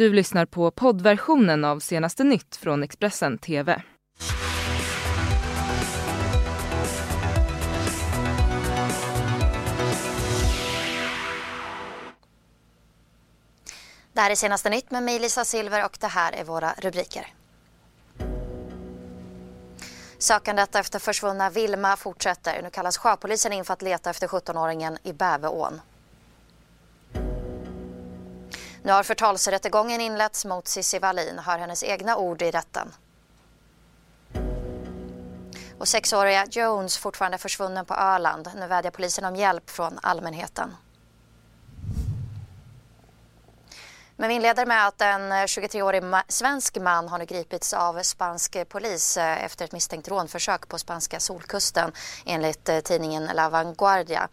Du lyssnar på poddversionen av senaste nytt från Expressen TV. Det här är senaste nytt med mig Lisa Silver och det här är våra rubriker. Sökandet efter försvunna Vilma fortsätter. Nu kallas sjöpolisen in för att leta efter 17-åringen i Bäveån. Nu har förtalsrättegången inletts mot Cissi Wallin, hör hennes egna ord i rätten. Och sexåriga Jones fortfarande försvunnen på Öland. Nu vädjar polisen om hjälp från allmänheten. Men vi inleder med att en 23-årig svensk man har nu gripits av spansk polis eh, efter ett misstänkt rånförsök på spanska solkusten enligt eh, tidningen La Vanguardia.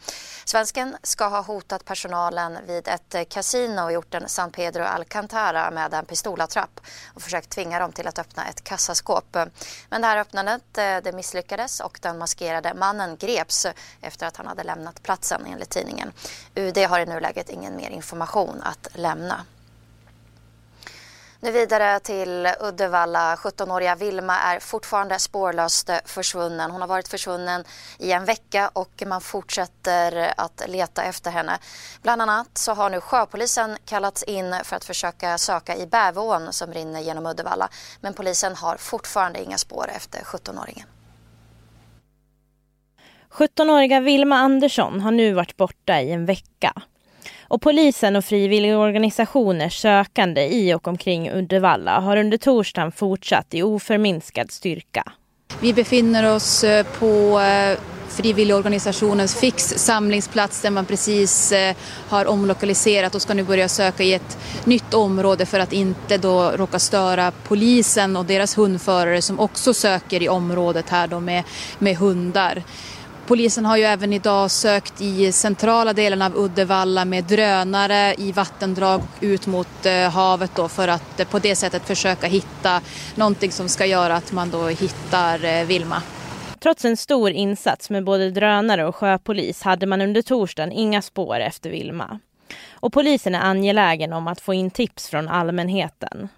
Svensken ska ha hotat personalen vid ett eh, kasino i orten San Pedro Alcantara med en pistolattrapp och försökt tvinga dem till att öppna ett kassaskåp. Men det här öppnandet det misslyckades och den maskerade mannen greps efter att han hade lämnat platsen enligt tidningen. UD har i nuläget ingen mer information att lämna. Nu vidare till Uddevalla. 17-åriga Vilma är fortfarande spårlöst försvunnen. Hon har varit försvunnen i en vecka och man fortsätter att leta efter henne. Bland annat så har nu sjöpolisen kallats in för att försöka söka i Bäveån som rinner genom Uddevalla. Men polisen har fortfarande inga spår efter 17-åringen. 17-åriga Vilma Andersson har nu varit borta i en vecka. Och polisen och frivilligorganisationers sökande i och omkring Uddevalla har under torsdagen fortsatt i oförminskad styrka. Vi befinner oss eh, på eh, frivilligorganisationens Fix samlingsplats där man precis eh, har omlokaliserat och ska nu börja söka i ett nytt område för att inte då råka störa polisen och deras hundförare som också söker i området här då med, med hundar. Polisen har ju även idag sökt i centrala delen av Uddevalla med drönare i vattendrag ut mot eh, havet då för att eh, på det sättet försöka hitta någonting som ska göra att man då hittar eh, Vilma. Trots en stor insats med både drönare och sjöpolis hade man under torsdagen inga spår efter Vilma. Och polisen är angelägen om att få in tips från allmänheten.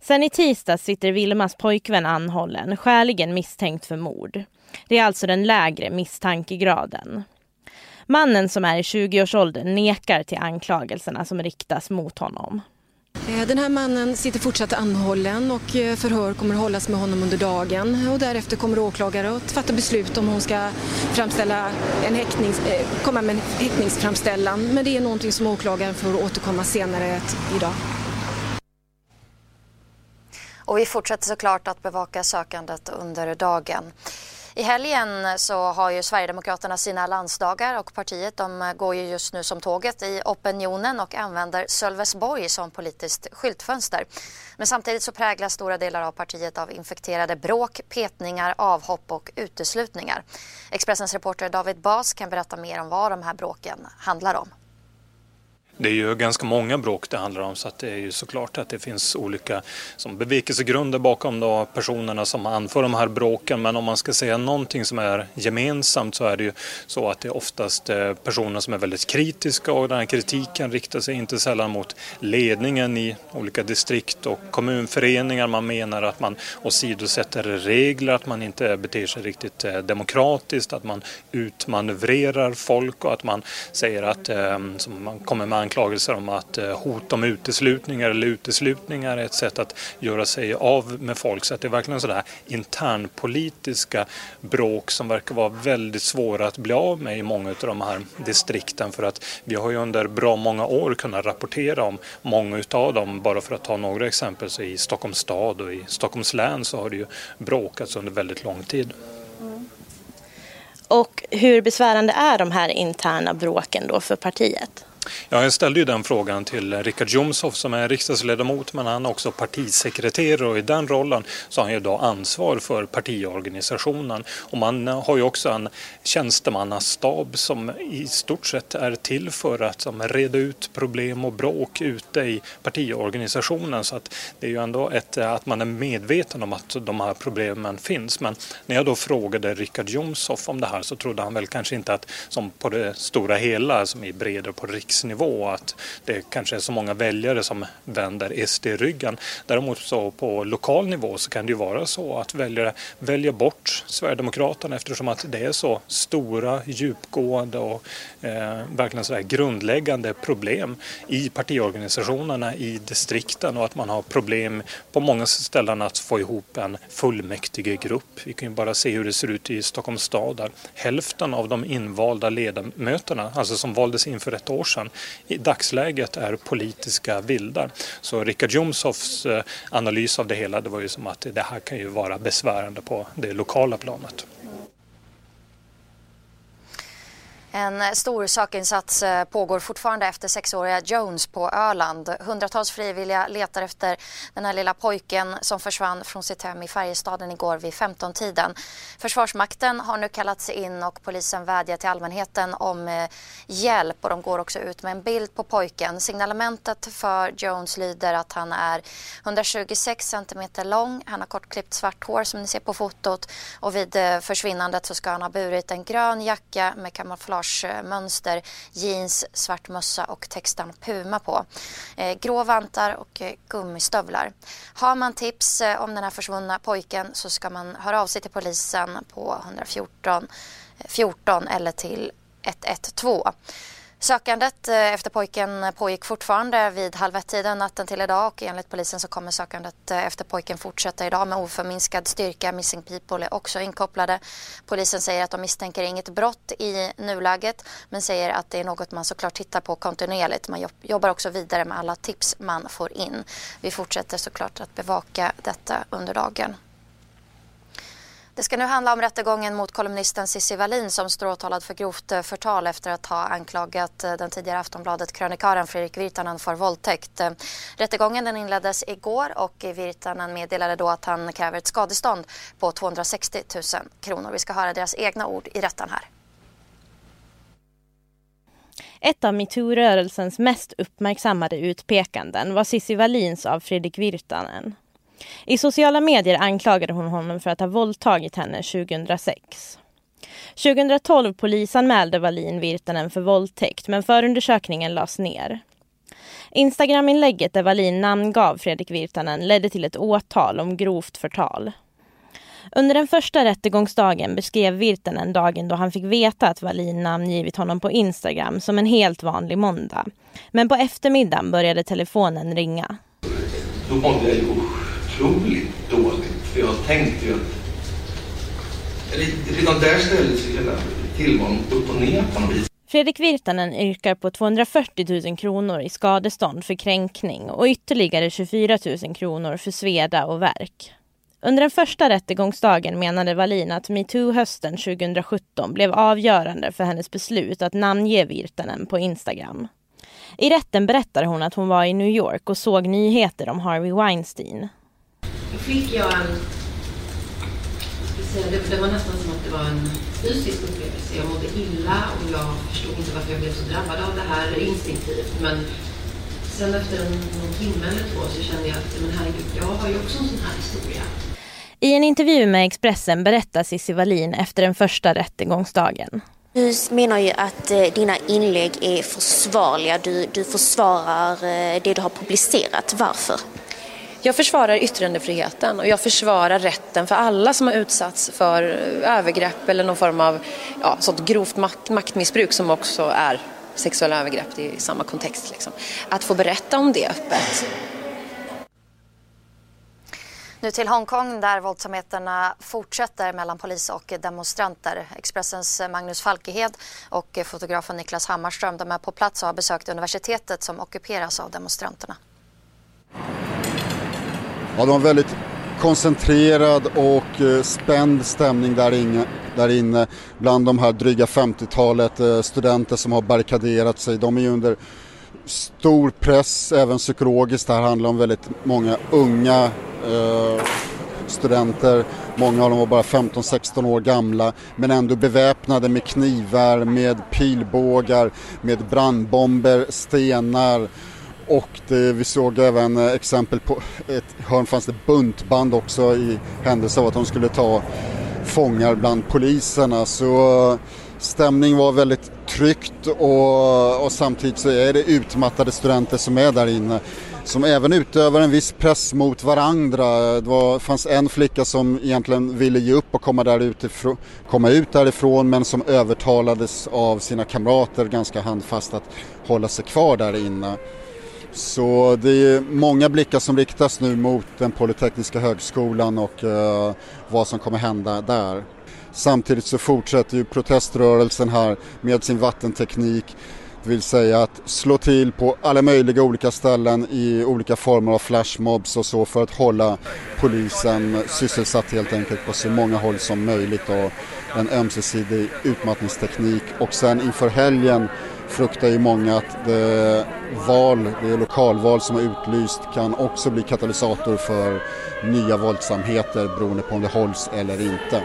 Sen i tisdag sitter Vilmas pojkvän anhållen, skäligen misstänkt för mord. Det är alltså den lägre misstankegraden. Mannen som är i 20-årsåldern nekar till anklagelserna som riktas mot honom. Eh, den här mannen sitter fortsatt anhållen och eh, förhör kommer att hållas med honom under dagen och därefter kommer åklagare att fatta beslut om hon ska framställa en häktnings, eh, komma med en häktningsframställan. Men det är någonting som åklagaren får återkomma senare idag. Och vi fortsätter såklart att bevaka sökandet under dagen. I helgen så har ju Sverigedemokraterna sina landsdagar och partiet de går ju just nu som tåget i opinionen och använder Sölvesborg som politiskt skyltfönster. Men samtidigt så präglas stora delar av partiet av infekterade bråk, petningar, avhopp och uteslutningar. Expressens reporter David Bas kan berätta mer om vad de här bråken handlar om. Det är ju ganska många bråk det handlar om så att det är ju såklart att det finns olika som bevekelsegrunder bakom då personerna som anför de här bråken. Men om man ska säga någonting som är gemensamt så är det ju så att det är oftast eh, personer som är väldigt kritiska och den här kritiken riktar sig inte sällan mot ledningen i olika distrikt och kommunföreningar. Man menar att man åsidosätter regler, att man inte beter sig riktigt eh, demokratiskt, att man utmanövrerar folk och att man säger att eh, som man kommer med anklagelser om att eh, hot om uteslutningar eller uteslutningar är ett sätt att göra sig av med folk. Så att det är verkligen sådär internpolitiska bråk som verkar vara väldigt svåra att bli av med i många av de här distrikten. För att vi har ju under bra många år kunnat rapportera om många utav dem. Bara för att ta några exempel så i Stockholms stad och i Stockholms län så har det ju bråkats under väldigt lång tid. Mm. Och hur besvärande är de här interna bråken då för partiet? Ja, jag ställde ju den frågan till Richard Jomshoff som är riksdagsledamot men han är också partisekreterare och i den rollen så har han ju då ansvar för partiorganisationen. Och man har ju också en tjänstemannastab som i stort sett är till för att som, reda ut problem och bråk ute i partiorganisationen. Så att det är ju ändå ett, att man är medveten om att de här problemen finns. Men när jag då frågade Richard Jomshoff om det här så trodde han väl kanske inte att som på det stora hela, som i bredare på riksnivå nivå att det kanske är så många väljare som vänder SD ryggen. Däremot så på lokal nivå så kan det ju vara så att väljare väljer bort Sverigedemokraterna eftersom att det är så stora, djupgående och eh, verkligen så grundläggande problem i partiorganisationerna i distrikten och att man har problem på många ställen att få ihop en fullmäktigegrupp. Vi kan ju bara se hur det ser ut i Stockholms stad där hälften av de invalda ledamöterna, alltså som valdes in för ett år sedan, i dagsläget är politiska vildar. Så Richard Jomshofs eh, analys av det hela det var ju som att det här kan ju vara besvärande på det lokala planet. En stor sökinsats eh, pågår fortfarande efter sexåriga Jones på Öland. Hundratals frivilliga letar efter den här lilla pojken som försvann från sitt hem i Färjestaden igår vid 15-tiden. Försvarsmakten har nu kallats in och polisen vädjar till allmänheten om eh, hjälp och de går också ut med en bild på pojken. Signalementet för Jones lyder att han är 126 centimeter lång, han har kortklippt svart hår som ni ser på fotot och vid eh, försvinnandet så ska han ha burit en grön jacka med kamouflage Eh, mönster, jeans, svart mössa och texten Puma på. Eh, grå vantar och eh, gummistövlar. Har man tips om den här försvunna pojken så ska man höra av sig till polisen på 114 14 eller till 112. Sökandet eh, efter pojken eh, pågick fortfarande vid halv ett-tiden natten till idag och enligt polisen så kommer sökandet eh, efter pojken fortsätta idag med oförminskad styrka. Missing People är också inkopplade. Polisen säger att de misstänker inget brott i nuläget men säger att det är något man såklart tittar på kontinuerligt. Man jobbar också vidare med alla tips man får in. Vi fortsätter såklart att bevaka detta under dagen. Det ska nu handla om rättegången mot kolumnisten Cissi Wallin som står åtalad för grovt eh, förtal efter att ha anklagat eh, den tidigare Aftonbladet-krönikören Fredrik Virtanen för våldtäkt. Eh, rättegången den inleddes igår och Virtanen meddelade då att han kräver ett skadestånd på 260 000 kronor. Vi ska höra deras egna ord i rätten här. Ett av metoo-rörelsens mest uppmärksammade utpekanden var Cissi Wallins av Fredrik Virtanen. I sociala medier anklagade hon honom för att ha våldtagit henne 2006. 2012 polisanmälde Wallin Virtanen för våldtäkt men förundersökningen lades ner. Instagraminlägget där Wallin namngav Fredrik Virtanen ledde till ett åtal om grovt förtal. Under den första rättegångsdagen beskrev Virtanen dagen då han fick veta att Wallin namngivit honom på Instagram som en helt vanlig måndag. Men på eftermiddagen började telefonen ringa. Då mådde jag otroligt dåligt. För jag tänkte ju att... Redan liksom där ställdes hela tillvaron upp och ner på något vis. Fredrik Virtanen yrkar på 240 000 kronor i skadestånd för kränkning och ytterligare 24 000 kronor för sveda och verk. Under den första rättegångsdagen menade Wallin att metoo-hösten 2017 blev avgörande för hennes beslut att namnge Virtanen på Instagram. I rätten berättar hon att hon var i New York och såg nyheter om Harvey Weinstein fick jag en... Det, det var nästan som att det var en fysisk upplevelse. Jag mådde illa och jag förstod inte varför jag blev så drabbad av det här instinktivt. Men sen efter en, någon timme eller två så kände jag att men herregud, jag har ju också en sån här historia. I en intervju med Expressen berättar Cissi Wallin efter den första rättegångsdagen. Du menar ju att eh, dina inlägg är försvarliga. Du, du försvarar eh, det du har publicerat. Varför? Jag försvarar yttrandefriheten och jag försvarar rätten för alla som har utsatts för övergrepp eller någon form av ja, sånt grovt makt, maktmissbruk som också är sexuella övergrepp i samma kontext. Liksom. Att få berätta om det öppet. Nu till Hongkong där våldsamheterna fortsätter mellan polis och demonstranter. Expressens Magnus Falkehed och fotografen Niklas Hammarström de är på plats och har besökt universitetet som ockuperas av demonstranterna. Ja, det var en väldigt koncentrerad och eh, spänd stämning där inne, där inne bland de här dryga 50-talet eh, studenter som har barrikaderat sig. De är ju under stor press även psykologiskt. Det här handlar om väldigt många unga eh, studenter. Många av dem var bara 15-16 år gamla men ändå beväpnade med knivar, med pilbågar, med brandbomber, stenar och det, vi såg även eh, exempel på ett hörn fanns det buntband också i händelse av att de skulle ta fångar bland poliserna. Så, eh, stämning var väldigt tryckt och, och samtidigt så är det utmattade studenter som är där inne som även utövar en viss press mot varandra. Det var, fanns en flicka som egentligen ville ge upp och komma, där utifrån, komma ut därifrån men som övertalades av sina kamrater ganska handfast att hålla sig kvar där inne. Så det är många blickar som riktas nu mot den Polytekniska högskolan och eh, vad som kommer hända där. Samtidigt så fortsätter ju proteströrelsen här med sin vattenteknik. Det vill säga att slå till på alla möjliga olika ställen i olika former av flashmobs och så för att hålla polisen sysselsatt helt enkelt på så många håll som möjligt och en ömsesidig utmattningsteknik. Och sen inför helgen fruktar ju många att det val, det lokalval som har utlyst kan också bli katalysator för nya våldsamheter beroende på om det hålls eller inte.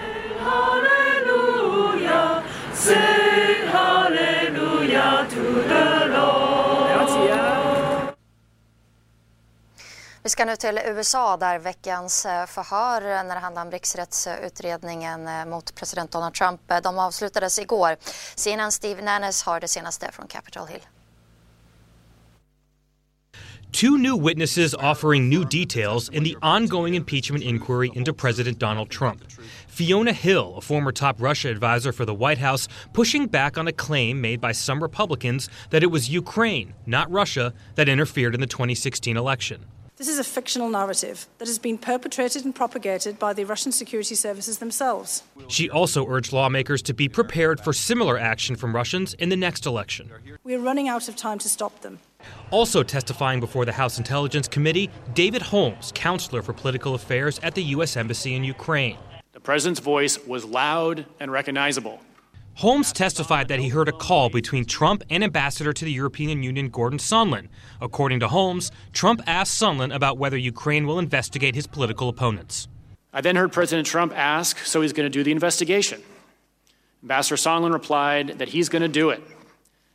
Vi ska nu till USA där veckans eh, förhör eh, när det handlar om riksrättsutredningen eh, mot president Donald Trump de avslutades igår. CNN Steve Nannes har det senaste från Capitol Hill. Two new witnesses offering new details in the ongoing impeachment inquiry into President Donald Trump. Fiona Hill, a former top Russia advisor for the White House, pushing back on a claim made by some Republicans that it was Ukraine, not Russia, that interfered in the 2016 election. This is a fictional narrative that has been perpetrated and propagated by the Russian security services themselves. She also urged lawmakers to be prepared for similar action from Russians in the next election. We are running out of time to stop them. Also testifying before the House Intelligence Committee, David Holmes, counselor for political affairs at the U.S. Embassy in Ukraine. The president's voice was loud and recognizable. Holmes testified that he heard a call between Trump and Ambassador to the European Union Gordon Sondland. According to Holmes, Trump asked Sondland about whether Ukraine will investigate his political opponents. I then heard President Trump ask, so he's going to do the investigation. Ambassador Sondland replied that he's going to do it,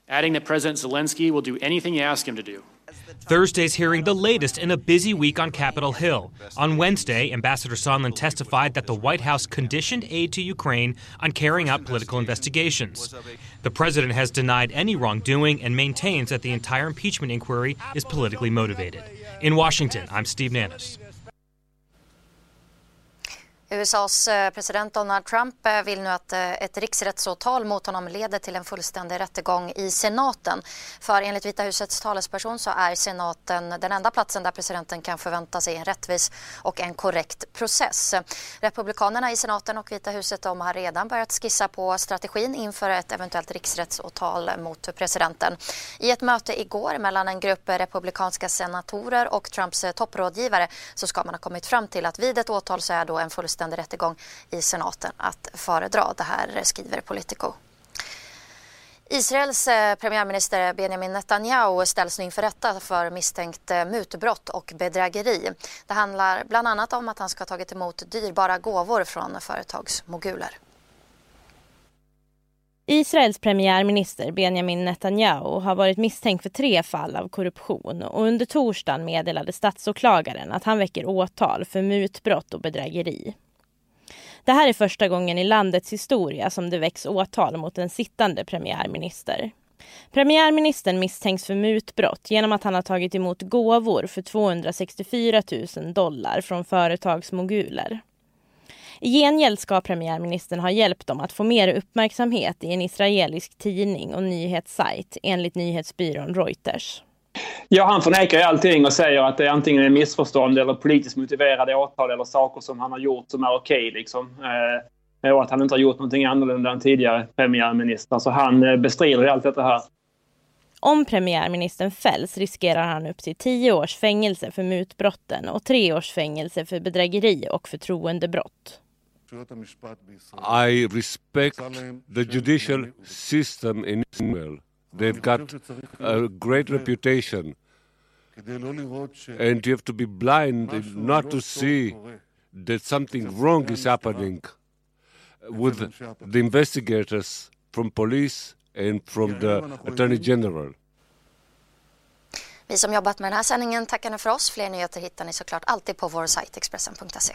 adding that President Zelensky will do anything you ask him to do. Thursday's hearing the latest in a busy week on Capitol Hill. On Wednesday, Ambassador Sondland testified that the White House conditioned aid to Ukraine on carrying out political investigations. The president has denied any wrongdoing and maintains that the entire impeachment inquiry is politically motivated. In Washington, I'm Steve Nannis. USAs eh, president Donald Trump eh, vill nu att eh, ett riksrättsåtal mot honom leder till en fullständig rättegång i senaten. För enligt Vita husets talesperson så är senaten den enda platsen där presidenten kan förvänta sig en rättvis och en korrekt process. Republikanerna i senaten och Vita huset de har redan börjat skissa på strategin inför ett eventuellt riksrättsåtal mot presidenten. I ett möte igår mellan en grupp republikanska senatorer och Trumps topprådgivare så ska man ha kommit fram till att vid ett åtal så är då en fullständig liknande rättegång i senaten att föredra. Det här skriver Politico. Israels eh, premiärminister Benjamin Netanyahu ställs nu inför rätta för misstänkt eh, mutbrott och bedrägeri. Det handlar bland annat om att han ska ha tagit emot dyrbara gåvor från företagsmoguler. Israels premiärminister Benjamin Netanyahu har varit misstänkt för tre fall av korruption och under torsdagen meddelade statsåklagaren att han väcker åtal för mutbrott och bedrägeri. Det här är första gången i landets historia som det väcks åtal mot en sittande premiärminister. Premiärministern misstänks för mutbrott genom att han har tagit emot gåvor för 264 000 dollar från företagsmoguler. I gengäld ska premiärministern ha hjälpt dem att få mer uppmärksamhet i en israelisk tidning och nyhetssajt enligt nyhetsbyrån Reuters. Ja, han förnekar ju allting och säger att det är antingen är missförstånd eller politiskt motiverade åtal eller saker som han har gjort som är okej. Okay, liksom. eh, och att han inte har gjort någonting annorlunda än tidigare premiärminister. Så han eh, bestrider allt detta här. Om premiärministern fälls riskerar han upp till tio års fängelse för mutbrotten och tre års fängelse för bedrägeri och förtroendebrott. I respect the judicial system in Israel. They've got a great reputation. And you have to be blind not to see that something wrong is happening with the investigators from police and from the attorney general. Vi som jobbat med den här sändningen tackar nu för oss. Fler nyheter hittar ni såklart alltid på vår sajt Expressen.se.